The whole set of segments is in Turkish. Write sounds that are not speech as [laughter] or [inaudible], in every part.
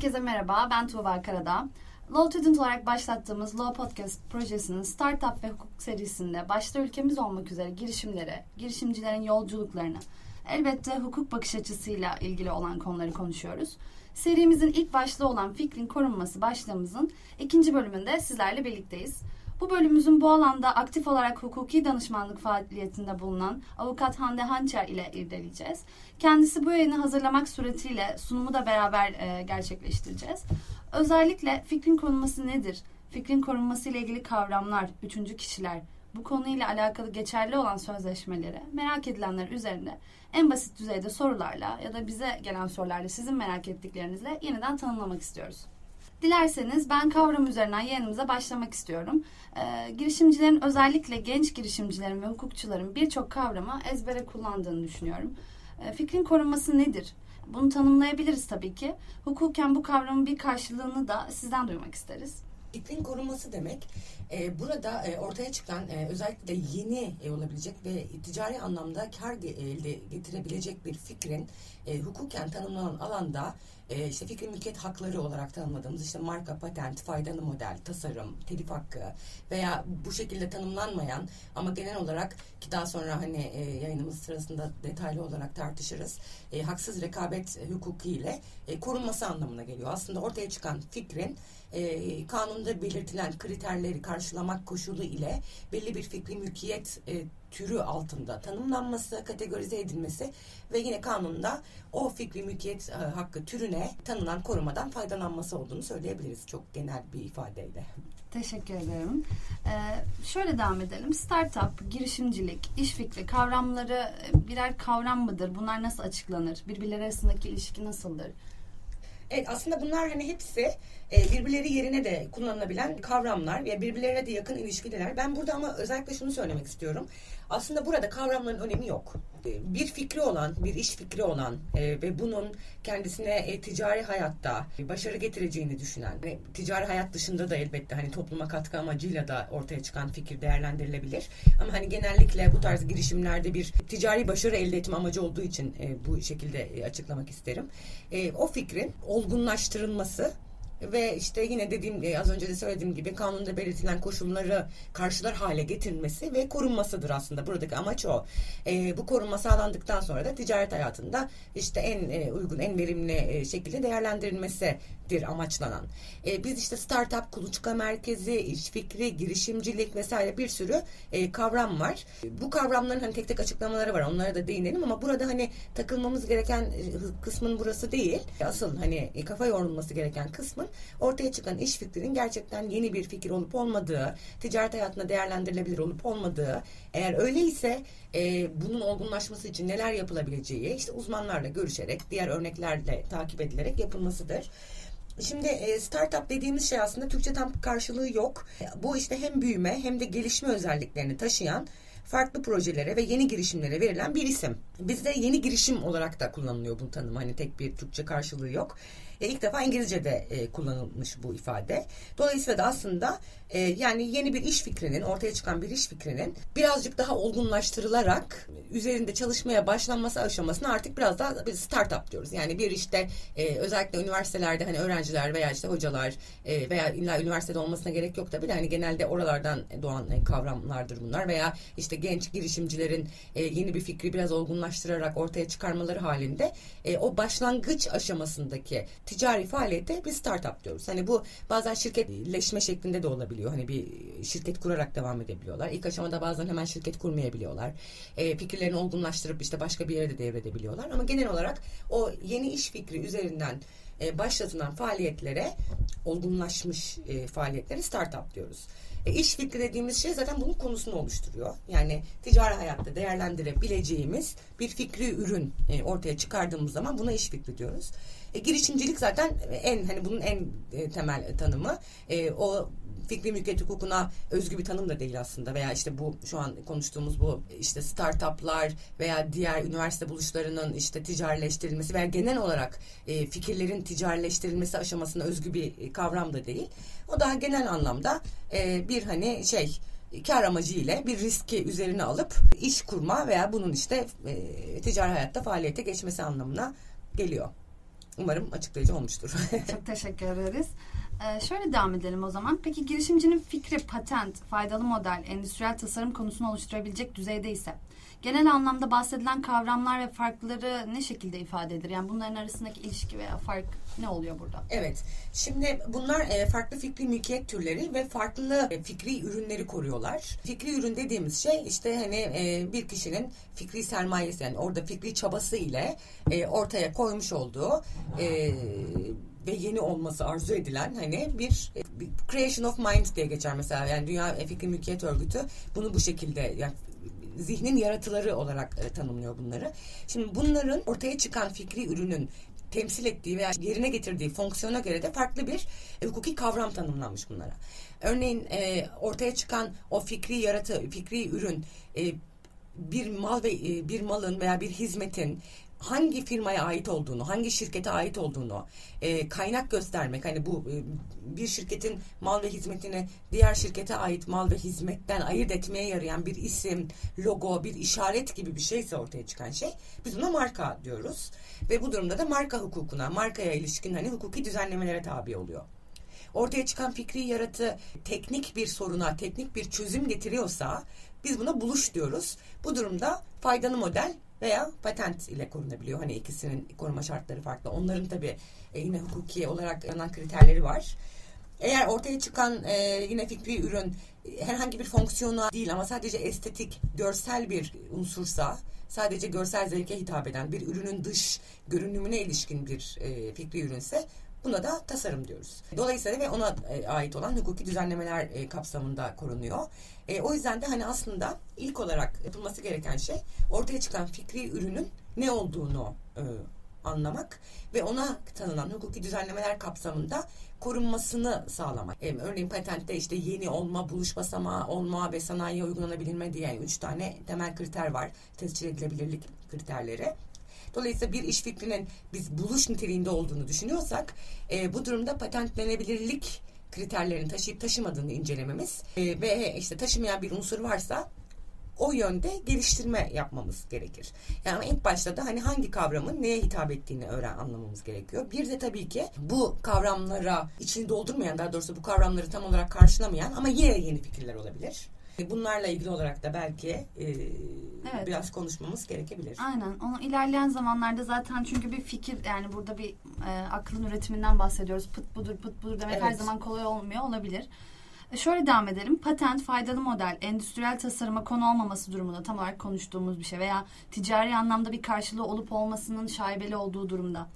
Herkese merhaba, ben Tuğba Karadağ. Law Student olarak başlattığımız Law Podcast projesinin Startup ve Hukuk serisinde başta ülkemiz olmak üzere girişimlere, girişimcilerin yolculuklarını, elbette hukuk bakış açısıyla ilgili olan konuları konuşuyoruz. Serimizin ilk başlığı olan fikrin korunması başlığımızın ikinci bölümünde sizlerle birlikteyiz. Bu bölümümüzün bu alanda aktif olarak hukuki danışmanlık faaliyetinde bulunan avukat Hande Hançer ile irdeleyeceğiz. Kendisi bu yayını hazırlamak suretiyle sunumu da beraber e, gerçekleştireceğiz. Özellikle fikrin korunması nedir? Fikrin korunması ile ilgili kavramlar, üçüncü kişiler, bu konuyla alakalı geçerli olan sözleşmeleri merak edilenler üzerinde en basit düzeyde sorularla ya da bize gelen sorularla sizin merak ettiklerinizle yeniden tanımlamak istiyoruz. Dilerseniz ben kavram üzerinden yayınımıza başlamak istiyorum. Ee, girişimcilerin özellikle genç girişimcilerin ve hukukçuların birçok kavramı ezbere kullandığını düşünüyorum. Ee, fikrin korunması nedir? Bunu tanımlayabiliriz tabii ki. Hukuken bu kavramın bir karşılığını da sizden duymak isteriz. İklim korunması demek e, burada e, ortaya çıkan e, özellikle de yeni e, olabilecek ve ticari anlamda kar elde getirebilecek bir fikrin e, hukuken tanımlanan alanda e, işte fikri mülkiyet hakları olarak tanımladığımız işte marka, patent, faydalı model, tasarım, telif hakkı veya bu şekilde tanımlanmayan ama genel olarak ki daha sonra hani e, yayınımız sırasında detaylı olarak tartışırız. E, haksız rekabet hukuku ile e, korunması anlamına geliyor. Aslında ortaya çıkan fikrin e, kanunda belirtilen kriterleri karşılamak koşulu ile belli bir fikri mülkiyet e, türü altında tanımlanması, kategorize edilmesi ve yine kanunda o fikri mülkiyet e, hakkı türüne tanınan korumadan faydalanması olduğunu söyleyebiliriz çok genel bir ifadeyle. Teşekkür ederim. Ee, şöyle devam edelim. Startup, girişimcilik, iş fikri kavramları birer kavram mıdır? Bunlar nasıl açıklanır? Birbirleri arasındaki ilişki nasıldır? Evet aslında bunlar hani hepsi e, birbirleri yerine de kullanılabilen kavramlar ve birbirlerine de yakın ilişkiler. Ben burada ama özellikle şunu söylemek istiyorum. Aslında burada kavramların önemi yok. E, bir fikri olan, bir iş fikri olan e, ve bunun kendisine e, ticari hayatta başarı getireceğini düşünen, ve ticari hayat dışında da elbette hani topluma katkı amacıyla da ortaya çıkan fikir değerlendirilebilir. Ama hani genellikle bu tarz girişimlerde bir ticari başarı elde etme amacı olduğu için e, bu şekilde e, açıklamak isterim. E, o fikrin olgunlaştırılması ve işte yine dediğim e, az önce de söylediğim gibi kanunda belirtilen koşulları karşılar hale getirilmesi ve korunmasıdır aslında buradaki amaç o. E, bu korunma sağlandıktan sonra da ticaret hayatında işte en e, uygun, en verimli e, şekilde değerlendirilmesidir amaçlanan. E, biz işte startup, kuluçka merkezi, iş fikri, girişimcilik vesaire bir sürü e, kavram var. Bu kavramların hani tek tek açıklamaları var. Onlara da değinelim ama burada hani takılmamız gereken e, kısmın burası değil. Asıl hani e, kafa yorulması gereken kısmın ortaya çıkan iş fikrinin gerçekten yeni bir fikir olup olmadığı, ticaret hayatında değerlendirilebilir olup olmadığı, eğer öyleyse e, bunun olgunlaşması için neler yapılabileceği işte uzmanlarla görüşerek, diğer örneklerle takip edilerek yapılmasıdır. Şimdi e, startup dediğimiz şey aslında Türkçe tam karşılığı yok. Bu işte hem büyüme hem de gelişme özelliklerini taşıyan farklı projelere ve yeni girişimlere verilen bir isim. Bizde yeni girişim olarak da kullanılıyor bu tanım. Hani tek bir Türkçe karşılığı yok. E, ilk defa İngilizce'de e, kullanılmış bu ifade. Dolayısıyla da aslında e, yani yeni bir iş fikrinin, ortaya çıkan bir iş fikrinin birazcık daha olgunlaştırılarak üzerinde çalışmaya başlanması aşamasına artık biraz daha bir startup diyoruz. Yani bir işte e, özellikle üniversitelerde hani öğrenciler veya işte hocalar e, veya illa üniversitede olmasına gerek yok tabii de hani genelde oralardan doğan e, kavramlardır bunlar veya işte genç girişimcilerin e, yeni bir fikri biraz olgunlaştırarak ortaya çıkarmaları halinde e, o başlangıç aşamasındaki ticari faaliyete bir startup diyoruz. Hani bu bazen şirketleşme şeklinde de olabiliyor. Hani bir şirket kurarak devam edebiliyorlar. İlk aşamada bazen hemen şirket kurmayabiliyorlar. E, fikirlerini olgunlaştırıp işte başka bir yere de devredebiliyorlar. Ama genel olarak o yeni iş fikri üzerinden e, başlatılan faaliyetlere olgunlaşmış e, faaliyetlere startup diyoruz. E, iş fikri dediğimiz şey zaten bunun konusunu oluşturuyor. Yani ticari hayatta değerlendirebileceğimiz bir fikri ürün e, ortaya çıkardığımız zaman buna iş fikri diyoruz. E, girişimcilik zaten en hani bunun en e, temel tanımı. E, o fikri mülkiyet hukukuna özgü bir tanım da değil aslında veya işte bu şu an konuştuğumuz bu işte startuplar veya diğer üniversite buluşlarının işte ticarileştirilmesi veya genel olarak e, fikirlerin ticarileştirilmesi aşamasına özgü bir e, kavram da değil. O daha genel anlamda e, bir hani şey kar amacı ile bir riski üzerine alıp iş kurma veya bunun işte e, ticari hayatta faaliyete geçmesi anlamına geliyor. Umarım açıklayıcı olmuştur. [laughs] Çok teşekkür ederiz. Ee, şöyle devam edelim o zaman. Peki girişimcinin fikri, patent, faydalı model, endüstriyel tasarım konusunu oluşturabilecek düzeyde ise genel anlamda bahsedilen kavramlar ve farkları ne şekilde ifade edilir? Yani bunların arasındaki ilişki veya fark ne oluyor burada? Evet. Şimdi bunlar e, farklı fikri mülkiyet türleri ve farklı e, fikri ürünleri koruyorlar. Fikri ürün dediğimiz şey işte hani e, bir kişinin fikri sermayesi yani orada fikri çabası ile ortaya koymuş olduğu ve yeni olması arzu edilen hani bir, bir creation of mind diye geçer mesela yani Dünya Fikri Mülkiyet Örgütü bunu bu şekilde yani zihnin yaratıları olarak e, tanımlıyor bunları. Şimdi bunların ortaya çıkan fikri ürünün temsil ettiği veya yerine getirdiği fonksiyona göre de farklı bir e, hukuki kavram tanımlanmış bunlara. Örneğin e, ortaya çıkan o fikri yaratı, fikri ürün e, bir mal ve e, bir malın veya bir hizmetin hangi firmaya ait olduğunu, hangi şirkete ait olduğunu e, kaynak göstermek. Hani bu e, bir şirketin mal ve hizmetini diğer şirkete ait mal ve hizmetten ayırt etmeye yarayan bir isim, logo, bir işaret gibi bir şeyse ortaya çıkan şey. Biz buna marka diyoruz. Ve bu durumda da marka hukukuna, markaya ilişkin hani hukuki düzenlemelere tabi oluyor ortaya çıkan fikri yaratı teknik bir soruna, teknik bir çözüm getiriyorsa biz buna buluş diyoruz. Bu durumda faydalı model veya patent ile korunabiliyor. Hani ikisinin koruma şartları farklı. Onların tabii e, yine hukuki olarak yanan kriterleri var. Eğer ortaya çıkan e, yine fikri ürün e, herhangi bir fonksiyona değil ama sadece estetik, görsel bir unsursa, sadece görsel zevke hitap eden bir ürünün dış görünümüne ilişkin bir e, fikri ürünse Buna da tasarım diyoruz. Dolayısıyla ve ona e, ait olan hukuki düzenlemeler e, kapsamında korunuyor. E, o yüzden de hani aslında ilk olarak yapılması gereken şey ortaya çıkan fikri ürünün ne olduğunu anlamak ve ona tanınan hukuki düzenlemeler kapsamında korunmasını sağlamak. Örneğin patentte işte yeni olma, buluş basamağı olma ve sanayiye uygulanabilme diye üç tane temel kriter var. Tescil edilebilirlik kriterleri. Dolayısıyla bir iş fikrinin biz buluş niteliğinde olduğunu düşünüyorsak e, bu durumda patentlenebilirlik kriterlerini taşıyıp taşımadığını incelememiz e, ve işte taşımayan bir unsur varsa o yönde geliştirme yapmamız gerekir. Yani ilk başta da hani hangi kavramın neye hitap ettiğini öğren anlamamız gerekiyor. Bir de tabii ki bu kavramlara içini doldurmayan daha doğrusu bu kavramları tam olarak karşılamayan ama yine yeni fikirler olabilir. Bunlarla ilgili olarak da belki e, evet. biraz konuşmamız gerekebilir. Aynen. Onu ilerleyen zamanlarda zaten çünkü bir fikir yani burada bir e, aklın üretiminden bahsediyoruz. Pıt budur pıt budur demek evet. her zaman kolay olmuyor olabilir. E şöyle devam edelim. Patent, faydalı model, endüstriyel tasarıma konu olmaması durumunda tam olarak konuştuğumuz bir şey veya ticari anlamda bir karşılığı olup olmasının şaibeli olduğu durumda.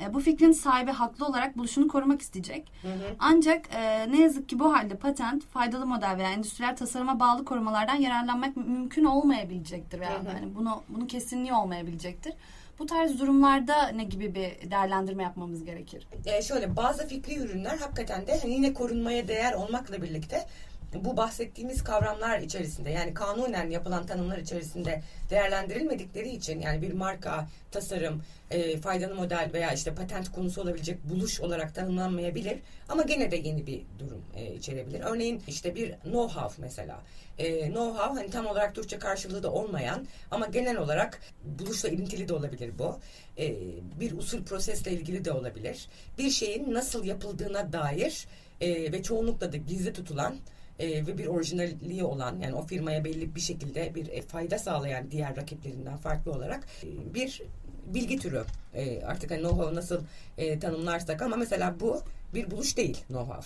E, bu fikrin sahibi haklı olarak buluşunu korumak isteyecek. Hı hı. Ancak e, ne yazık ki bu halde patent, faydalı model veya endüstriyel tasarıma bağlı korumalardan yararlanmak mümkün olmayabilecektir. Veya hı hı. Yani bunu bunu kesinliği olmayabilecektir. Bu tarz durumlarda ne gibi bir değerlendirme yapmamız gerekir? E şöyle bazı fikri ürünler hakikaten de hani yine korunmaya değer olmakla birlikte bu bahsettiğimiz kavramlar içerisinde yani kanunen yapılan tanımlar içerisinde değerlendirilmedikleri için yani bir marka, tasarım, e, faydalı model veya işte patent konusu olabilecek buluş olarak tanımlanmayabilir ama gene de yeni bir durum e, içerebilir. Örneğin işte bir know-how mesela. E, know-how hani tam olarak Türkçe karşılığı da olmayan ama genel olarak buluşla ilintili de olabilir bu. E, bir usul prosesle ilgili de olabilir. Bir şeyin nasıl yapıldığına dair e, ve çoğunlukla da gizli tutulan e, ve bir orijinalliği olan yani o firmaya belli bir şekilde bir e, fayda sağlayan diğer rakiplerinden farklı olarak e, bir bilgi türü. E, artık hani know-how nasıl e, tanımlarsak ama mesela bu bir buluş değil know-how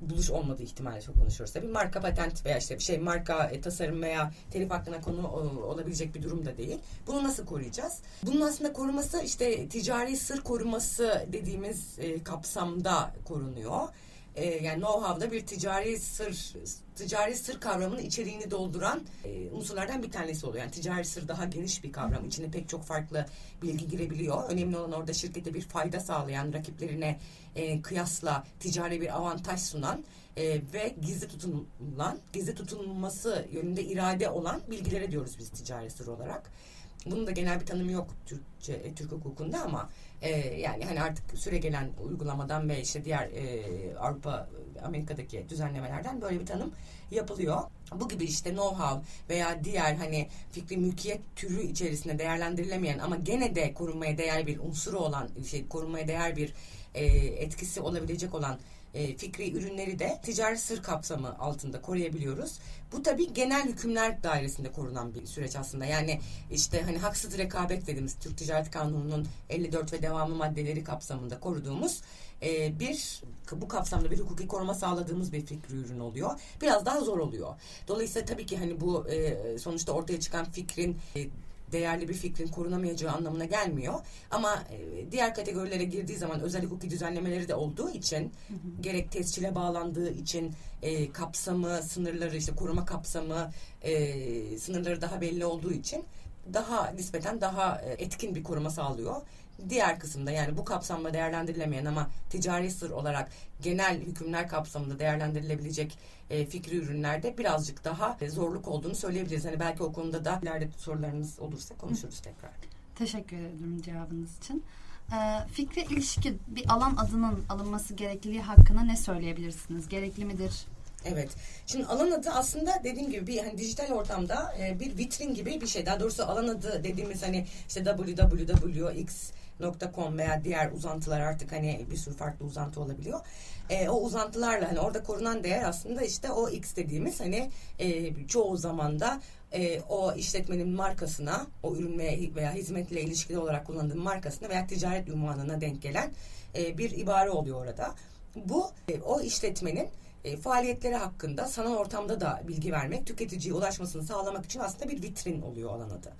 buluş olmadığı ihtimali çok konuşuyoruz. Tabii marka patent veya işte bir şey marka e, tasarım veya telif hakkına konu o, olabilecek bir durum da değil. Bunu nasıl koruyacağız? Bunun aslında koruması işte ticari sır koruması dediğimiz e, kapsamda korunuyor e, yani know-how'da bir ticari sır ticari sır kavramının içeriğini dolduran e, unsurlardan bir tanesi oluyor. Yani ticari sır daha geniş bir kavram. İçine pek çok farklı bilgi girebiliyor. Önemli olan orada şirkete bir fayda sağlayan, rakiplerine e, kıyasla ticari bir avantaj sunan e, ve gizli tutulan, gizli tutulması yönünde irade olan bilgilere diyoruz biz ticari sır olarak. Bunun da genel bir tanımı yok Türkçe, e, Türk hukukunda ama e, yani hani artık süre gelen uygulamadan ve işte diğer e, Avrupa Amerika'daki düzenlemelerden böyle bir tanım yapılıyor. bu gibi işte know-how veya diğer hani fikri mülkiyet türü içerisinde değerlendirilemeyen ama gene de korunmaya değer bir unsuru olan şey korunmaya değer bir e, etkisi olabilecek olan e, fikri ürünleri de ticari sır kapsamı altında koruyabiliyoruz. Bu tabi genel hükümler dairesinde korunan bir süreç aslında. Yani işte hani haksız rekabet dediğimiz Türk Ticaret Kanunu'nun 54 ve devamlı maddeleri kapsamında koruduğumuz e, bir bu kapsamda bir hukuki koruma sağladığımız bir fikri ürün oluyor. Biraz daha zor oluyor. Dolayısıyla tabii ki hani bu e, sonuçta ortaya çıkan fikrin e, değerli bir fikrin korunamayacağı anlamına gelmiyor. Ama e, diğer kategorilere girdiği zaman özel hukuki düzenlemeleri de olduğu için hı hı. gerek tescile bağlandığı için e, kapsamı, sınırları işte koruma kapsamı, e, sınırları daha belli olduğu için daha nispeten daha e, etkin bir koruma sağlıyor. Diğer kısımda yani bu kapsamda değerlendirilemeyen ama ticari sır olarak genel hükümler kapsamında değerlendirilebilecek e, fikri ürünlerde birazcık daha e, zorluk olduğunu söyleyebiliriz. Hani belki o konuda da ileride sorularınız olursa konuşuruz tekrar. Teşekkür ederim cevabınız için. Ee, fikre ilişkin bir alan adının alınması gerekliliği hakkında ne söyleyebilirsiniz? Gerekli midir? Evet. Şimdi alan adı aslında dediğim gibi bir hani dijital ortamda e, bir vitrin gibi bir şey. Daha doğrusu alan adı dediğimiz hani işte www.x .com veya diğer uzantılar artık hani bir sürü farklı uzantı olabiliyor. E, o uzantılarla hani orada korunan değer aslında işte o X dediğimiz hani e, çoğu zamanda e, o işletmenin markasına, o ürün veya hizmetle ilişkili olarak kullandığı markasına veya ticaret ünvanına denk gelen e, bir ibare oluyor orada. Bu e, o işletmenin e, faaliyetleri hakkında sanal ortamda da bilgi vermek, tüketiciye ulaşmasını sağlamak için aslında bir vitrin oluyor alan adı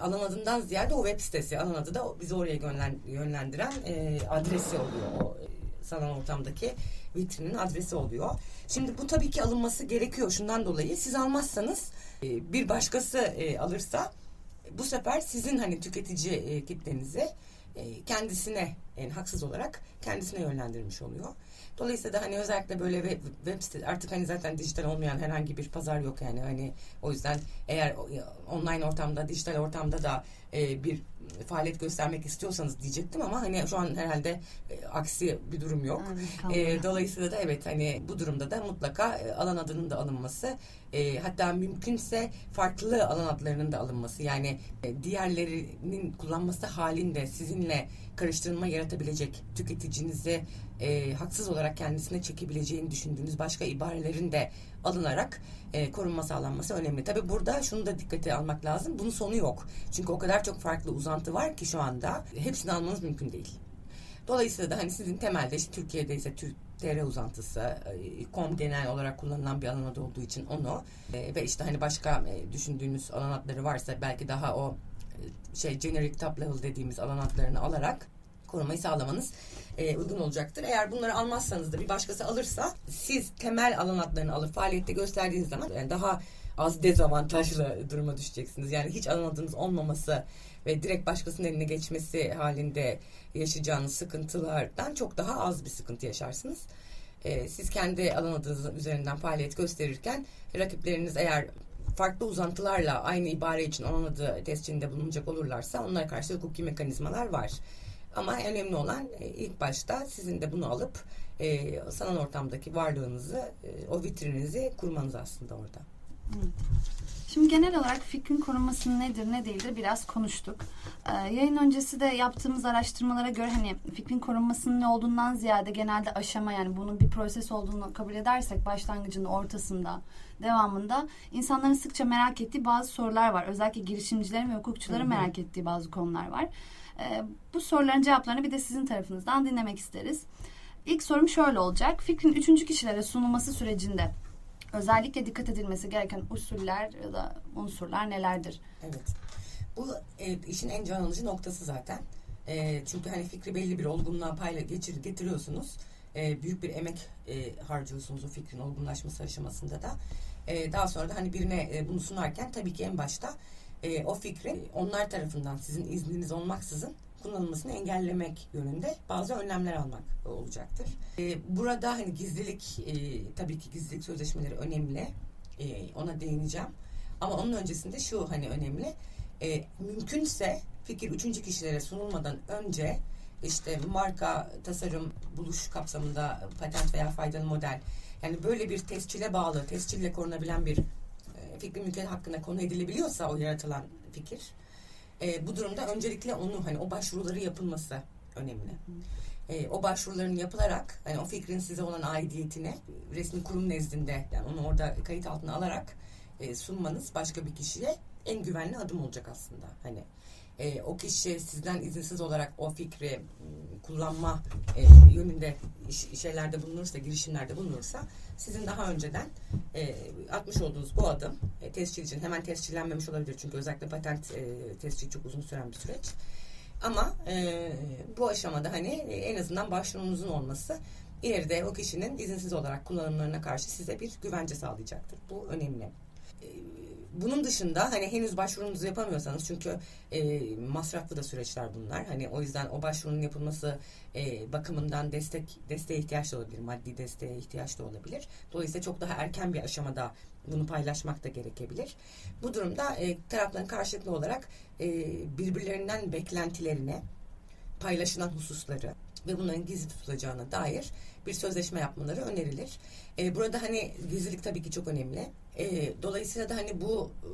alan adından ziyade o web sitesi alan adı da bizi oraya yönlendiren e, adresi oluyor. O e, sanal ortamdaki vitrinin adresi oluyor. Şimdi bu tabii ki alınması gerekiyor şundan dolayı. Siz almazsanız e, bir başkası e, alırsa bu sefer sizin hani tüketici e, kitlenizi e, kendisine yani haksız olarak kendisine yönlendirmiş oluyor. Dolayısıyla da hani özellikle böyle web, web site artık hani zaten dijital olmayan herhangi bir pazar yok yani hani o yüzden eğer online ortamda dijital ortamda da e, bir faaliyet göstermek istiyorsanız diyecektim ama hani şu an herhalde e, aksi bir durum yok. e, dolayısıyla da evet hani bu durumda da mutlaka e, alan adının da alınması e, hatta mümkünse farklı alan adlarının da alınması yani e, diğerlerinin kullanması halinde sizinle karıştırma yaratabilecek tüketicinize e, haksız olarak kendisine çekebileceğini düşündüğünüz başka ibarelerin de alınarak e, korunma sağlanması önemli. Tabi burada şunu da dikkate almak lazım. Bunun sonu yok. Çünkü o kadar çok farklı uzantı var ki şu anda hepsini almanız mümkün değil. Dolayısıyla da hani sizin temelde işte Türkiye'de ise Türk TR uzantısı, e, kom genel olarak kullanılan bir alan adı olduğu için onu e, ve işte hani başka e, düşündüğünüz alan adları varsa belki daha o şey generic top level dediğimiz alan adlarını alarak korumayı sağlamanız e, uygun olacaktır. Eğer bunları almazsanız da bir başkası alırsa siz temel alan adlarını alıp faaliyette gösterdiğiniz zaman yani daha az dezavantajlı duruma düşeceksiniz. Yani hiç alan adınız olmaması ve direkt başkasının eline geçmesi halinde yaşayacağınız sıkıntılardan çok daha az bir sıkıntı yaşarsınız. Ee, siz kendi alan adınız üzerinden faaliyet gösterirken rakipleriniz eğer farklı uzantılarla aynı ibare için alan adı tescilinde bulunacak olurlarsa onlara karşı hukuki mekanizmalar var. Ama önemli olan e, ilk başta sizin de bunu alıp e, sanal ortamdaki varlığınızı, e, o vitrininizi kurmanız aslında orada. Şimdi genel olarak fikrin korunması nedir ne değildir biraz konuştuk. Ee, yayın öncesi de yaptığımız araştırmalara göre hani fikrin korunmasının ne olduğundan ziyade genelde aşama yani bunun bir proses olduğunu kabul edersek başlangıcında, ortasında, devamında insanların sıkça merak ettiği bazı sorular var. Özellikle girişimcilerin ve hukukçuların merak ettiği bazı konular var. Ee, bu soruların cevaplarını bir de sizin tarafınızdan dinlemek isteriz. İlk sorum şöyle olacak. Fikrin üçüncü kişilere sunulması sürecinde özellikle dikkat edilmesi gereken usuller ya da unsurlar nelerdir? Evet. Bu e, işin en can alıcı noktası zaten. E, çünkü hani fikri belli bir olgunluğa payla geçir, getiriyorsunuz. E, büyük bir emek e, harcıyorsunuz o fikrin olgunlaşması aşamasında da. E, daha sonra da hani birine e, bunu sunarken tabii ki en başta e, o fikrin onlar tarafından sizin izniniz olmaksızın kullanılmasını engellemek yönünde bazı önlemler almak olacaktır. E, burada hani gizlilik e, tabii ki gizlilik sözleşmeleri önemli. E, ona değineceğim. Ama onun öncesinde şu hani önemli. E, mümkünse fikir üçüncü kişilere sunulmadan önce işte marka, tasarım, buluş kapsamında patent veya faydalı model yani böyle bir tescile bağlı, tescille korunabilen bir fikri mülkiyet hakkında konu edilebiliyorsa o yaratılan fikir e, bu durumda öncelikle onu hani o başvuruları yapılması önemli. E, o başvuruların yapılarak hani o fikrin size olan aidiyetine resmi kurum nezdinde yani onu orada kayıt altına alarak e, sunmanız başka bir kişiye en güvenli adım olacak aslında. Hani e, o kişi sizden izinsiz olarak o fikri kullanma e, yönünde şeylerde bulunursa, girişimlerde bulunursa sizin daha önceden e, atmış olduğunuz bu adım e, tescil için hemen tescillenmemiş olabilir çünkü özellikle patent e, tescili çok uzun süren bir süreç. Ama e, bu aşamada hani e, en azından başvurunuzun olması ileride o kişinin izinsiz olarak kullanımlarına karşı size bir güvence sağlayacaktır. Bu önemli. E, bunun dışında hani henüz başvurunuzu yapamıyorsanız çünkü e, masraflı da süreçler bunlar. Hani o yüzden o başvurunun yapılması e, bakımından destek desteğe ihtiyaç da olabilir. Maddi desteğe ihtiyaç da olabilir. Dolayısıyla çok daha erken bir aşamada bunu paylaşmak da gerekebilir. Bu durumda e, tarafların karşılıklı olarak e, birbirlerinden beklentilerine paylaşılan hususları ve bunların gizli tutulacağına dair bir sözleşme yapmaları önerilir. E, burada hani gizlilik tabii ki çok önemli. E, dolayısıyla da hani bu e,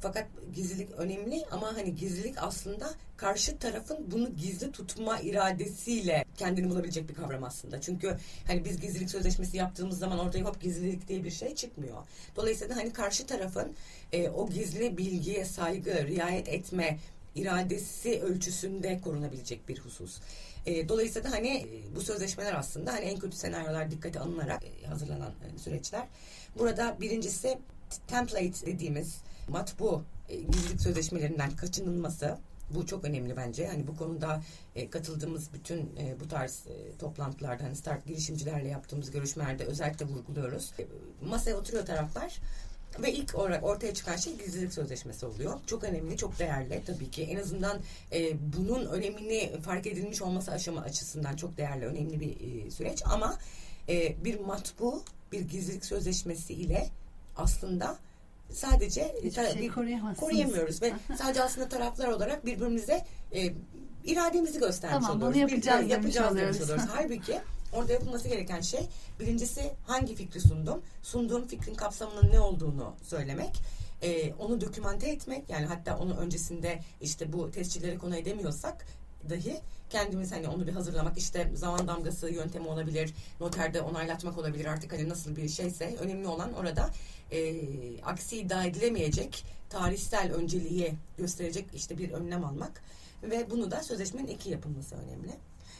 fakat gizlilik önemli ama hani gizlilik aslında karşı tarafın bunu gizli tutma iradesiyle kendini bulabilecek bir kavram aslında. Çünkü hani biz gizlilik sözleşmesi yaptığımız zaman ortaya hop gizlilik diye bir şey çıkmıyor. Dolayısıyla hani karşı tarafın e, o gizli bilgiye saygı, riayet etme iradesi ölçüsünde korunabilecek bir husus. E, dolayısıyla da hani e, bu sözleşmeler aslında hani en kötü senaryolar dikkate alınarak e, hazırlanan e, süreçler. Burada birincisi template dediğimiz matbu e, gizlilik sözleşmelerinden kaçınılması. Bu çok önemli bence. Hani bu konuda e, katıldığımız bütün e, bu tarz e, toplantılarda hani start girişimcilerle yaptığımız görüşmelerde özellikle vurguluyoruz. E, masaya oturuyor taraflar ve ilk olarak ortaya çıkan şey gizlilik sözleşmesi oluyor. Çok önemli, çok değerli tabii ki. En azından e, bunun önemini fark edilmiş olması aşama açısından çok değerli, önemli bir e, süreç. Ama e, bir matbu, bir gizlilik sözleşmesi ile aslında sadece şey koruyamıyoruz ve sadece aslında taraflar olarak birbirimize e, irademizi göstermiş Tamam, bunu oluyoruz. yapacağız Bir- yapacağız demiş oluyoruz. oluyoruz. [laughs] Halbuki orada yapılması gereken şey birincisi hangi fikri sundum? Sunduğum fikrin kapsamının ne olduğunu söylemek. e, onu dokümante etmek yani hatta onu öncesinde işte bu tescilleri konu edemiyorsak dahi kendimiz hani onu bir hazırlamak işte zaman damgası yöntemi olabilir noterde onaylatmak olabilir artık hani nasıl bir şeyse önemli olan orada e, aksi iddia edilemeyecek tarihsel önceliği gösterecek işte bir önlem almak ve bunu da sözleşmenin eki yapılması önemli.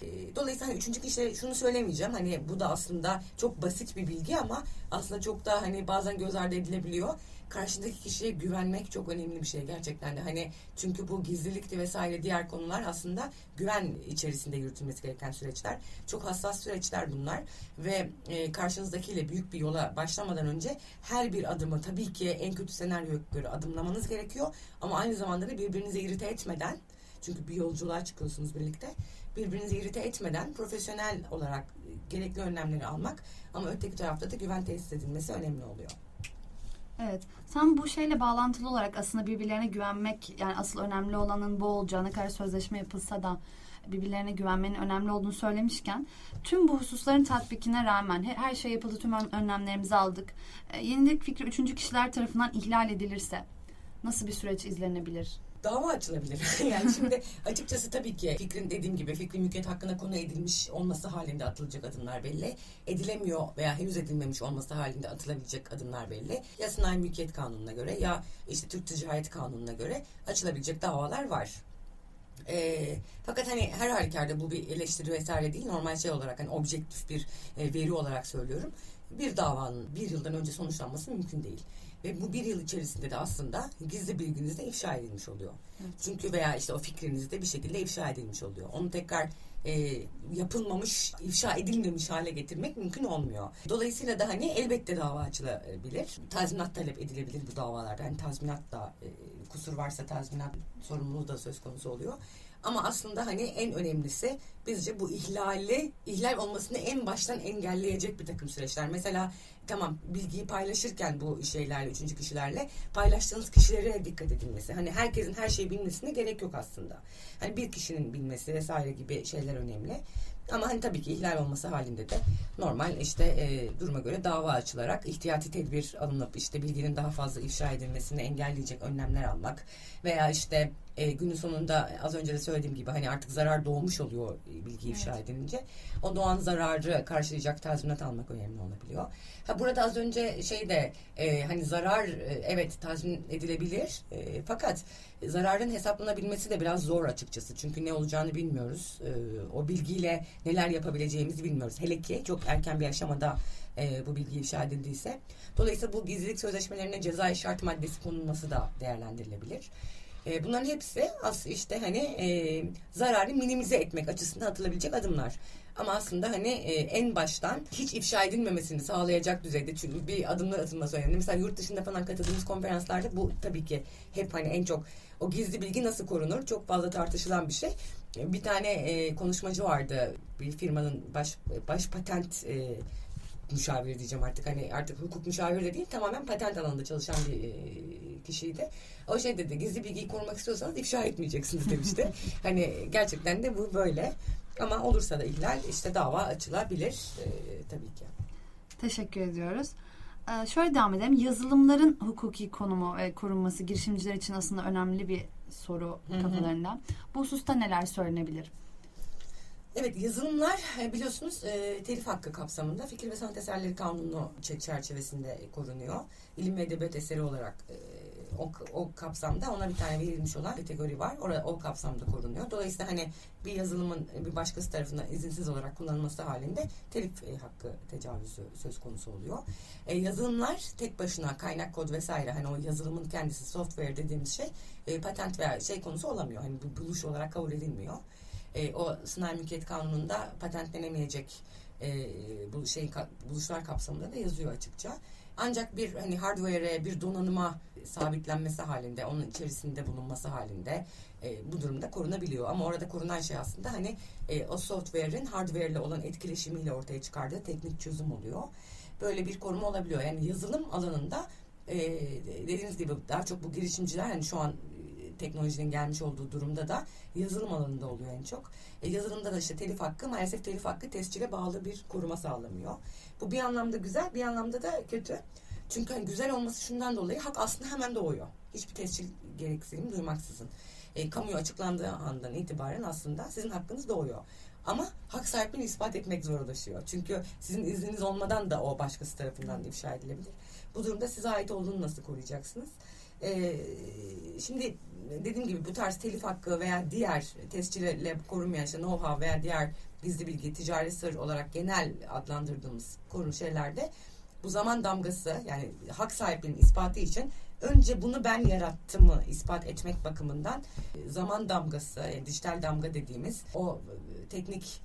E, Dolayısıyla hani üçüncü kişilere şunu söylemeyeceğim. Hani bu da aslında çok basit bir bilgi ama aslında çok da hani bazen göz ardı edilebiliyor. Karşındaki kişiye güvenmek çok önemli bir şey gerçekten de. Hani çünkü bu gizlilikti vesaire diğer konular aslında güven içerisinde yürütülmesi gereken süreçler. Çok hassas süreçler bunlar ve e, karşınızdakiyle büyük bir yola başlamadan önce her bir adımı tabii ki en kötü senaryoya göre adımlamanız gerekiyor ama aynı zamanda da birbirinizi irite etmeden çünkü bir yolculuğa çıkıyorsunuz birlikte birbirinizi irite etmeden profesyonel olarak gerekli önlemleri almak ama öteki tarafta da güven tesis edilmesi önemli oluyor. Evet. Sen bu şeyle bağlantılı olarak aslında birbirlerine güvenmek yani asıl önemli olanın bu olacağı ne kadar sözleşme yapılsa da birbirlerine güvenmenin önemli olduğunu söylemişken tüm bu hususların tatbikine rağmen he- her şey yapıldı tüm ön- önlemlerimizi aldık. E, yenilik fikri üçüncü kişiler tarafından ihlal edilirse nasıl bir süreç izlenebilir? Dava açılabilir. [laughs] yani şimdi açıkçası tabii ki fikrin dediğim gibi fikri mülkiyet hakkında konu edilmiş olması halinde atılacak adımlar belli. Edilemiyor veya henüz edilmemiş olması halinde atılabilecek adımlar belli. Ya sanayi mülkiyet kanununa göre ya işte Türk Ticaret Kanunu'na göre açılabilecek davalar var. E, fakat hani her halükarda bu bir eleştiri vesaire değil. Normal şey olarak hani objektif bir e, veri olarak söylüyorum. Bir davanın bir yıldan önce sonuçlanması mümkün değil. Ve bu bir yıl içerisinde de aslında gizli bilginiz de ifşa edilmiş oluyor. Evet. Çünkü veya işte o fikriniz de bir şekilde ifşa edilmiş oluyor. Onu tekrar e, yapılmamış, ifşa edilmemiş hale getirmek mümkün olmuyor. Dolayısıyla da hani elbette dava açılabilir. Tazminat talep edilebilir bu davalarda. Yani tazminat da e, kusur varsa tazminat sorumluluğu da söz konusu oluyor. Ama aslında hani en önemlisi bizce bu ihlali, ihlal olmasını en baştan engelleyecek bir takım süreçler. Mesela tamam bilgiyi paylaşırken bu şeylerle, üçüncü kişilerle paylaştığınız kişilere dikkat edilmesi. Hani herkesin her şeyi bilmesine gerek yok aslında. Hani bir kişinin bilmesi vesaire gibi şeyler önemli. Ama hani tabii ki ihlal olması halinde de normal işte e, duruma göre dava açılarak ihtiyati tedbir alınıp işte bilginin daha fazla ifşa edilmesini engelleyecek önlemler almak veya işte e, günün sonunda az önce de söylediğim gibi hani artık zarar doğmuş oluyor bilgi ifşa evet. edilince. O doğan zararı karşılayacak tazminat almak önemli olabiliyor. Ha burada az önce şey de e, hani zarar e, evet tazmin edilebilir e, fakat zararın hesaplanabilmesi de biraz zor açıkçası. Çünkü ne olacağını bilmiyoruz. E, o bilgiyle neler yapabileceğimizi bilmiyoruz. Hele ki çok erken bir aşamada e, bu bilgi ifşa edildiyse. Dolayısıyla bu gizlilik sözleşmelerine ceza şart maddesi konulması da değerlendirilebilir. E, bunların hepsi as işte hani e, zararı minimize etmek açısından atılabilecek adımlar. Ama aslında hani e, en baştan hiç ifşa edilmemesini sağlayacak düzeyde çünkü bir adımlar atılması önemli. Mesela yurt dışında falan katıldığımız konferanslarda bu tabii ki hep hani en çok o gizli bilgi nasıl korunur çok fazla tartışılan bir şey. Bir tane e, konuşmacı vardı bir firmanın baş baş patent e, müşaviri diyeceğim artık hani artık hukuk müşaviri de değil tamamen patent alanında çalışan bir e, kişiydi. O şey dedi gizli bilgiyi korumak istiyorsanız ifşa etmeyeceksiniz demişti. [laughs] hani gerçekten de bu böyle. Ama olursa da ihlal işte dava açılabilir e, tabii ki. Teşekkür ediyoruz. Ee, şöyle devam edelim. Yazılımların hukuki konumu ve korunması girişimciler için aslında önemli bir soru kafalarında. Bu hususta neler söylenebilir? Evet yazılımlar e, biliyorsunuz e, telif hakkı kapsamında fikir ve sanat eserleri kanunu çerçevesinde korunuyor. İlim ve edebiyat eseri olarak e, o, o kapsamda ona bir tane verilmiş olan kategori var. Orada o kapsamda korunuyor. Dolayısıyla hani bir yazılımın bir başkası tarafından izinsiz olarak kullanılması halinde telif e, hakkı tecavüzü söz konusu oluyor. E, yazılımlar tek başına kaynak kod vesaire hani o yazılımın kendisi software dediğimiz şey e, patent veya şey konusu olamıyor. Hani bu buluş olarak kabul edilmiyor. E, o sınai mülkiyet kanununda patentlenemeyecek e, bu şey buluşlar kapsamında da yazıyor açıkça. Ancak bir hani hardware'e bir donanıma sabitlenmesi halinde, onun içerisinde bulunması halinde e, bu durumda korunabiliyor. Ama orada korunan şey aslında hani e, o software'in hardware ile olan etkileşimiyle ortaya çıkardığı teknik çözüm oluyor. Böyle bir koruma olabiliyor. Yani yazılım alanında e, dediğiniz gibi daha çok bu girişimciler hani şu an teknolojinin gelmiş olduğu durumda da yazılım alanında oluyor en çok. E, yazılımda da işte telif hakkı maalesef telif hakkı tescile bağlı bir koruma sağlamıyor. Bu bir anlamda güzel bir anlamda da kötü. Çünkü hani güzel olması şundan dolayı hak aslında hemen doğuyor. Hiçbir tescil gereksinim duymaksızın. E, kamuya açıklandığı andan itibaren aslında sizin hakkınız doğuyor. Ama hak sahipliğini ispat etmek zorlaşıyor. Çünkü sizin izniniz olmadan da o başkası tarafından ifşa edilebilir. Bu durumda size ait olduğunu nasıl koruyacaksınız? Ee, şimdi dediğim gibi bu tarz telif hakkı veya diğer tescille korunmayan işte know-how veya diğer gizli bilgi, ticari sır olarak genel adlandırdığımız korun şeylerde bu zaman damgası yani hak sahipliğinin ispatı için önce bunu ben yarattımı ispat etmek bakımından zaman damgası, yani dijital damga dediğimiz o teknik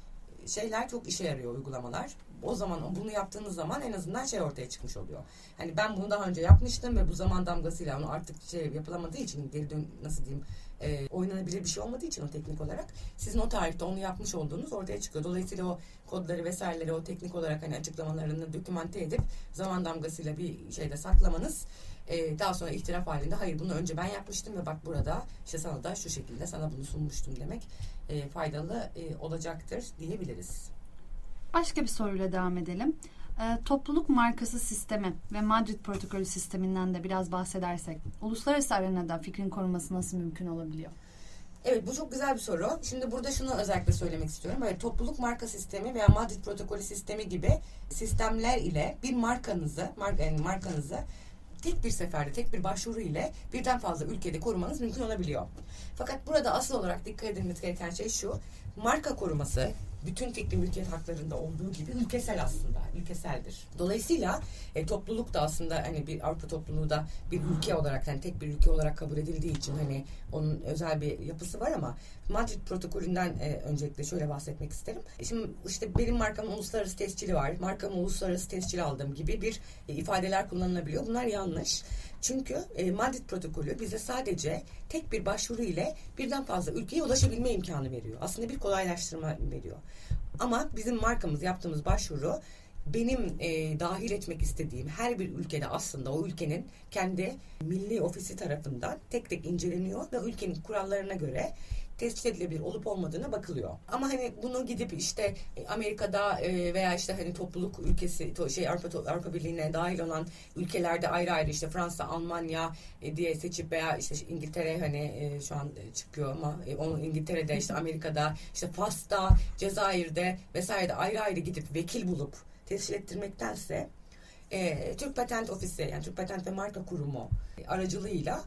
şeyler çok işe yarıyor uygulamalar o zaman bunu yaptığınız zaman en azından şey ortaya çıkmış oluyor. Hani ben bunu daha önce yapmıştım ve bu zaman damgasıyla onu artık şey yapılamadığı için geri dön nasıl diyeyim e, oynanabilir bir şey olmadığı için o teknik olarak sizin o tarihte onu yapmış olduğunuz ortaya çıkıyor. Dolayısıyla o kodları vesaireleri o teknik olarak hani açıklamalarını dokümante edip zaman damgasıyla bir şeyde saklamanız e, daha sonra ihtilaf halinde hayır bunu önce ben yapmıştım ve bak burada işte sana da şu şekilde sana bunu sunmuştum demek e, faydalı e, olacaktır diyebiliriz. Başka bir soruyla devam edelim. E, topluluk markası sistemi ve Madrid protokolü sisteminden de biraz bahsedersek uluslararası arenada fikrin korunması nasıl mümkün olabiliyor? Evet bu çok güzel bir soru. Şimdi burada şunu özellikle söylemek istiyorum. Böyle topluluk marka sistemi veya Madrid protokolü sistemi gibi sistemler ile bir markanızı, marka, yani markanızı tek bir seferde, tek bir başvuru ile birden fazla ülkede korumanız mümkün olabiliyor. Fakat burada asıl olarak dikkat edilmesi gereken şey şu. Marka koruması bütün fikri mülkiyet haklarında olduğu gibi ülkesel aslında, ülkeseldir. Dolayısıyla e, topluluk da aslında hani bir Avrupa topluluğu da bir ülke olarak yani tek bir ülke olarak kabul edildiği için hani onun özel bir yapısı var ama Madrid protokolünden e, öncelikle şöyle bahsetmek isterim. E, şimdi işte benim markamın uluslararası tescili var. Markamın uluslararası tescili aldığım gibi bir e, ifadeler kullanılabiliyor. Bunlar yanlış. Çünkü e, Madrid protokolü bize sadece tek bir başvuru ile birden fazla ülkeye ulaşabilme imkanı veriyor. Aslında bir kolaylaştırma veriyor. Ama bizim markamız yaptığımız başvuru benim e, dahil etmek istediğim her bir ülkede aslında o ülkenin kendi milli ofisi tarafından tek tek inceleniyor ve ülkenin kurallarına göre tespit edilebilir olup olmadığına bakılıyor. Ama hani bunu gidip işte e, Amerika'da e, veya işte hani topluluk ülkesi şey Avrupa Avrupa Birliği'ne dahil olan ülkelerde ayrı ayrı işte Fransa, Almanya e, diye seçip veya işte İngiltere hani şu an çıkıyor ama onu İngiltere'de işte Amerika'da işte Fas'ta, Cezayir'de vesairede ayrı ayrı gidip vekil bulup tescil ettirmektense e, Türk Patent Ofisi yani Türk Patent ve Marka Kurumu aracılığıyla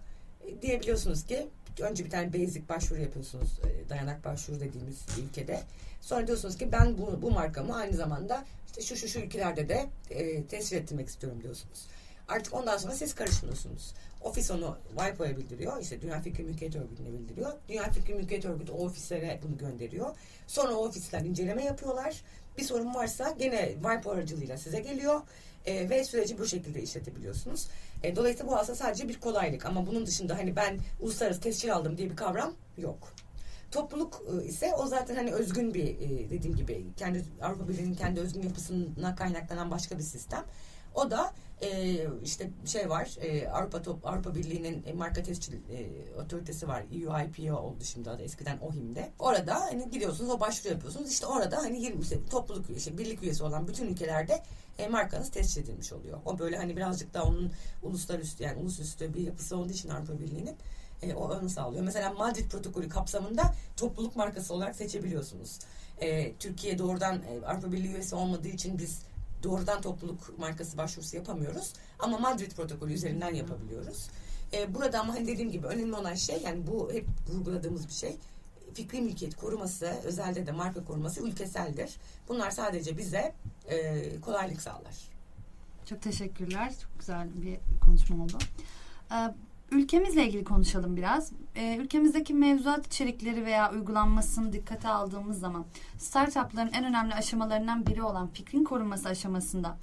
diyebiliyorsunuz ki önce bir tane basic başvuru yapıyorsunuz e, dayanak başvuru dediğimiz ülkede. Sonra diyorsunuz ki ben bu, bu markamı aynı zamanda işte şu şu şu ülkelerde de e, tescil ettirmek istiyorum diyorsunuz. Artık ondan sonra siz karışmıyorsunuz. Ofis onu WIPO'ya bildiriyor. İşte Dünya Fikri Mülkiyet Örgütü'ne bildiriyor. Dünya Fikri Mülkiyet Örgütü o ofislere bunu gönderiyor. Sonra o ofisler inceleme yapıyorlar. Bir sorun varsa gene WIPO aracılığıyla size geliyor. E, ve süreci bu şekilde işletebiliyorsunuz. E, dolayısıyla bu aslında sadece bir kolaylık ama bunun dışında hani ben uluslararası tescil aldım diye bir kavram yok. Topluluk e, ise o zaten hani özgün bir e, dediğim gibi kendi Avrupa Birliği'nin kendi özgün yapısına kaynaklanan başka bir sistem. O da e, işte şey var e, Avrupa Top, Avrupa Birliği'nin e, marka tescil e, otoritesi var. EUIPO oldu şimdi adı eskiden OHIM'de. Orada hani gidiyorsunuz o başvuru yapıyorsunuz. İşte orada hani 20 işte, topluluk işte birlik üyesi olan bütün ülkelerde e, markanız tescil edilmiş oluyor. O böyle hani birazcık daha onun uluslararası yani ulusüstü bir yapısı olduğu için Avrupa Birliği'nin e, o ön sağlıyor. Mesela Madrid protokolü kapsamında topluluk markası olarak seçebiliyorsunuz. E, Türkiye doğrudan e, Avrupa Birliği üyesi olmadığı için biz doğrudan topluluk markası başvurusu yapamıyoruz. Ama Madrid protokolü üzerinden yapabiliyoruz. E, burada ama hani dediğim gibi önemli olan şey yani bu hep vurguladığımız bir şey. Fikri mülkiyet koruması, özelde de marka koruması ülkeseldir. Bunlar sadece bize e, kolaylık sağlar. Çok teşekkürler. Çok güzel bir konuşma oldu. Ee, ülkemizle ilgili konuşalım biraz. Ee, ülkemizdeki mevzuat içerikleri veya uygulanmasını dikkate aldığımız zaman startupların en önemli aşamalarından biri olan fikrin korunması aşamasında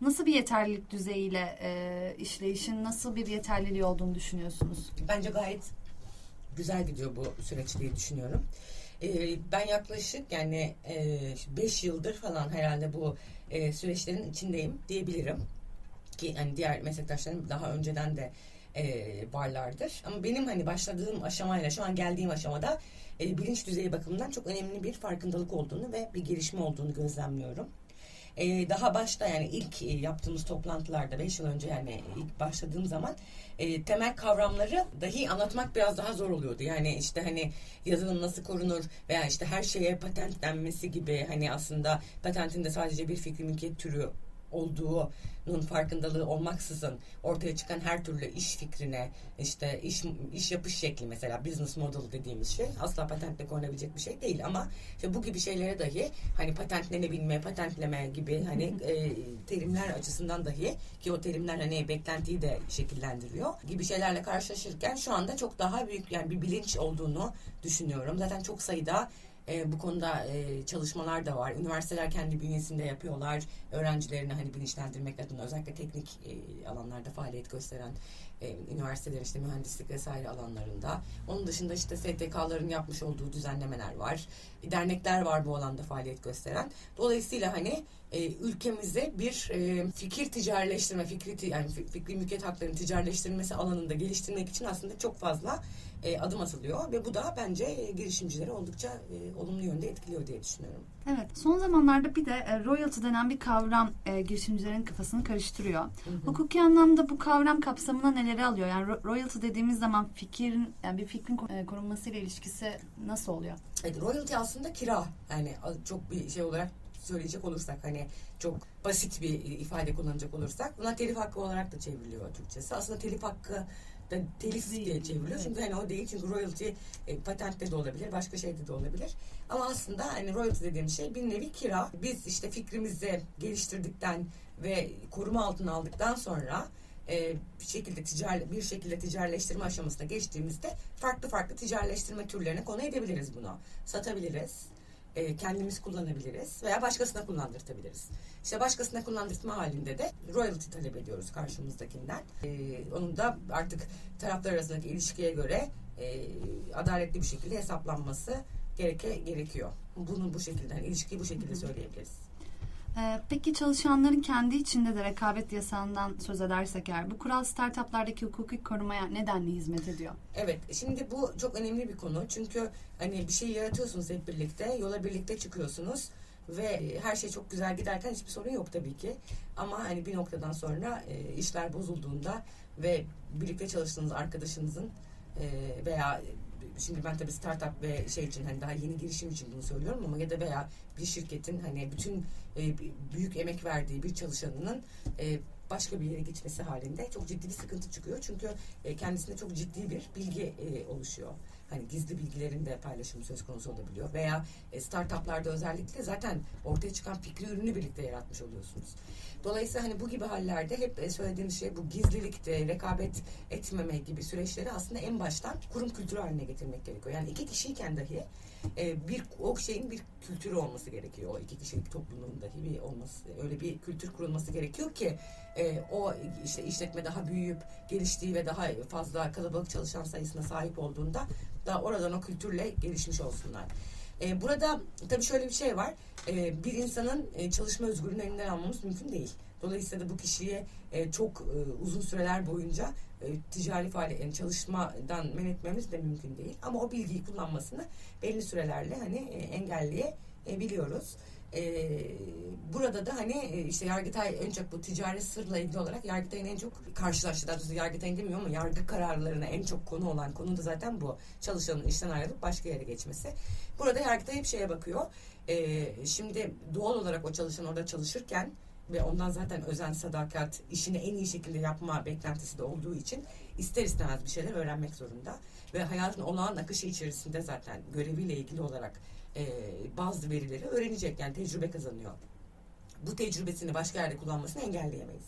nasıl bir yeterlilik düzeyiyle e, işleyişin nasıl bir yeterliliği olduğunu düşünüyorsunuz? Bence gayet güzel gidiyor bu süreç diye düşünüyorum. Ee, ben yaklaşık yani 5 e, yıldır falan herhalde bu e, süreçlerin içindeyim diyebilirim. Ki yani diğer meslektaşlarım daha önceden de e, varlardır. Ama benim hani başladığım aşamayla şu an geldiğim aşamada e, bilinç düzeyi bakımından çok önemli bir farkındalık olduğunu ve bir gelişme olduğunu gözlemliyorum. E, daha başta yani ilk e, yaptığımız toplantılarda 5 yıl önce yani ilk başladığım zaman e, temel kavramları dahi anlatmak biraz daha zor oluyordu. Yani işte hani yazılım nasıl korunur veya işte her şeye patent denmesi gibi hani aslında patentin de sadece bir fikri mülkiyet türü olduğunun farkındalığı olmaksızın ortaya çıkan her türlü iş fikrine işte iş iş yapış şekli mesela business model dediğimiz şey asla patentle korunabilecek bir şey değil ama işte bu gibi şeylere dahi hani patentlenebilme, patentleme gibi hani e, terimler açısından dahi ki o terimler hani beklentiyi de şekillendiriyor gibi şeylerle karşılaşırken şu anda çok daha büyük yani bir bilinç olduğunu düşünüyorum. Zaten çok sayıda e, bu konuda e, çalışmalar da var. Üniversiteler kendi bünyesinde yapıyorlar. Öğrencilerini hani bilinçlendirmek adına özellikle teknik e, alanlarda faaliyet gösteren e, üniversiteler işte mühendislik vesaire alanlarında. Onun dışında işte STK'ların yapmış olduğu düzenlemeler var. Dernekler var bu alanda faaliyet gösteren. Dolayısıyla hani e, ülkemize bir e, fikir ticarileştirme, fikri yani fikri mülkiyet haklarının ticarileştirilmesi alanında geliştirmek için aslında çok fazla e, adım atılıyor ve bu da bence e, girişimcileri oldukça e, olumlu yönde etkiliyor diye düşünüyorum. Evet, son zamanlarda bir de e, royalty denen bir kavram e, girişimcilerin kafasını karıştırıyor. Hı hı. Hukuki anlamda bu kavram kapsamına neleri alıyor? Yani ro- royalty dediğimiz zaman fikrin yani bir fikrin e, korunmasıyla ilişkisi nasıl oluyor? Evet, royalty aslında kira. Yani çok bir şey olarak söyleyecek olursak hani çok basit bir ifade kullanacak olursak buna telif hakkı olarak da çevriliyor Türkçesi. Aslında telif hakkı da telif diye çevriliyor. Evet. Çünkü hani o değil çünkü royalty e, patentte de olabilir, başka şeyde de olabilir. Ama aslında hani royalty dediğimiz şey bir nevi kira. Biz işte fikrimizi geliştirdikten ve koruma altına aldıktan sonra e, bir şekilde ticari bir şekilde ticarileştirme aşamasına geçtiğimizde farklı farklı ticarileştirme türlerine konu edebiliriz bunu. Satabiliriz e, kendimiz kullanabiliriz veya başkasına kullandırtabiliriz. İşte başkasına kullandırtma halinde de royalty talep ediyoruz karşımızdakinden. E, onun da artık taraflar arasındaki ilişkiye göre e, adaletli bir şekilde hesaplanması gereke, gerekiyor. Bunu bu şekilde, yani ilişkiyi bu şekilde söyleyebiliriz. Ee, peki çalışanların kendi içinde de rekabet yasağından söz edersek eğer bu kural startuplardaki hukuki korumaya nedenli hizmet ediyor? Evet, şimdi bu çok önemli bir konu. Çünkü hani bir şey yaratıyorsunuz hep birlikte, yola birlikte çıkıyorsunuz ve her şey çok güzel giderken hiçbir sorun yok tabii ki. Ama hani bir noktadan sonra e, işler bozulduğunda ve birlikte çalıştığınız arkadaşınızın e, veya şimdi ben tabii startup ve şey için hani daha yeni girişim için bunu söylüyorum ama ya da veya bir şirketin hani bütün e, büyük emek verdiği bir çalışanının e, başka bir yere gitmesi halinde çok ciddi bir sıkıntı çıkıyor. Çünkü e, kendisinde çok ciddi bir bilgi e, oluşuyor. Hani gizli bilgilerin de paylaşımı söz konusu olabiliyor. Veya e, startuplarda özellikle zaten ortaya çıkan fikri ürünü birlikte yaratmış oluyorsunuz. Dolayısıyla hani bu gibi hallerde hep e, şey bu gizlilikte, rekabet etmeme gibi süreçleri aslında en baştan kurum kültürü haline getirmek gerekiyor. Yani iki kişiyken dahi e, bir o şeyin bir kültürü olması gerekiyor. O iki kişilik toplumun dahi bir olması, öyle bir kültür kurulması gerekiyor ki e, o işte işletme daha büyüyüp geliştiği ve daha fazla kalabalık çalışan sayısına sahip olduğunda da oradan o kültürle gelişmiş olsunlar. E, burada tabii şöyle bir şey var. E, bir insanın e, çalışma özgürlüğünü elinden almamız mümkün değil. Dolayısıyla da bu kişiye e, çok e, uzun süreler boyunca e, ticari faaliyet yani çalışmadan men etmemiz de mümkün değil. Ama o bilgiyi kullanmasını belli sürelerle hani e, engelleyebiliyoruz. E, burada da hani e, işte Yargıtay en çok bu ticari sırla ilgili olarak Yargıtay'ın en çok karşılaştığı, daha doğrusu Yargıtay'ın demiyorum ama yargı kararlarına en çok konu olan konu da zaten bu. Çalışanın işten ayrılıp başka yere geçmesi. Burada Yargıtay hep şeye bakıyor. Şimdi doğal olarak o çalışan orada çalışırken ve ondan zaten özen, sadakat, işini en iyi şekilde yapma beklentisi de olduğu için ister istemez bir şeyler öğrenmek zorunda. Ve hayatın olağan akışı içerisinde zaten göreviyle ilgili olarak e, bazı verileri öğrenecek. Yani tecrübe kazanıyor. Bu tecrübesini başka yerde kullanmasını engelleyemeyiz.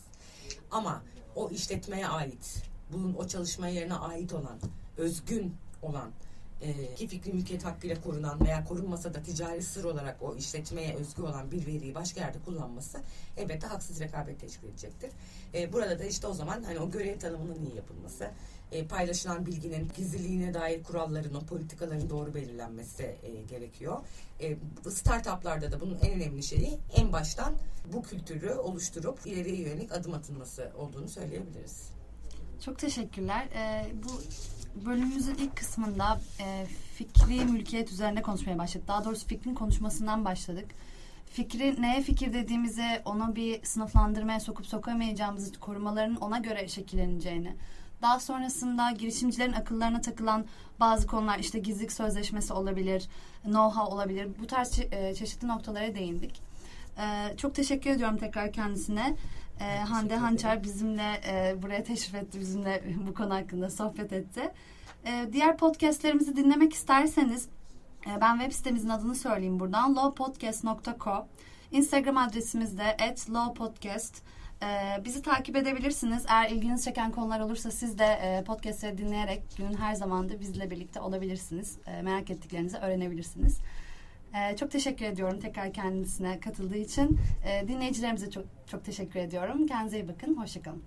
Ama o işletmeye ait, bunun o çalışma yerine ait olan, özgün olan e, ki fikri mülkiyet hakkıyla korunan veya korunmasa da ticari sır olarak o işletmeye özgü olan bir veriyi başka yerde kullanması elbette haksız rekabet teşkil edecektir. E, burada da işte o zaman hani o görev tanımının iyi yapılması, e, paylaşılan bilginin gizliliğine dair kuralların, o politikaların doğru belirlenmesi e, gerekiyor. E, startuplarda da bunun en önemli şeyi en baştan bu kültürü oluşturup ileriye yönelik adım atılması olduğunu söyleyebiliriz. Çok teşekkürler. Ee, bu bölümümüzün ilk kısmında e, fikri mülkiyet üzerine konuşmaya başladık. Daha doğrusu fikrin konuşmasından başladık. Fikri neye fikir dediğimizi onu bir sınıflandırmaya sokup sokamayacağımızı korumaların ona göre şekilleneceğini. Daha sonrasında girişimcilerin akıllarına takılan bazı konular işte gizlilik sözleşmesi olabilir, know-how olabilir. Bu tarz çe- e, çeşitli noktalara değindik. E, çok teşekkür ediyorum tekrar kendisine. E, Hande Hançer bizimle e, buraya teşrif etti, bizimle bu konu hakkında sohbet etti. E, diğer podcastlerimizi dinlemek isterseniz e, ben web sitemizin adını söyleyeyim buradan lawpodcast.co Instagram adresimiz de @lawpodcast. E, bizi takip edebilirsiniz. Eğer ilginizi çeken konular olursa siz de e, podcastleri dinleyerek günün her zamanda bizle birlikte olabilirsiniz. E, merak ettiklerinizi öğrenebilirsiniz. E, çok teşekkür ediyorum tekrar kendisine katıldığı için. E, dinleyicilerimize çok çok teşekkür ediyorum. Kendinize iyi bakın. Hoşçakalın.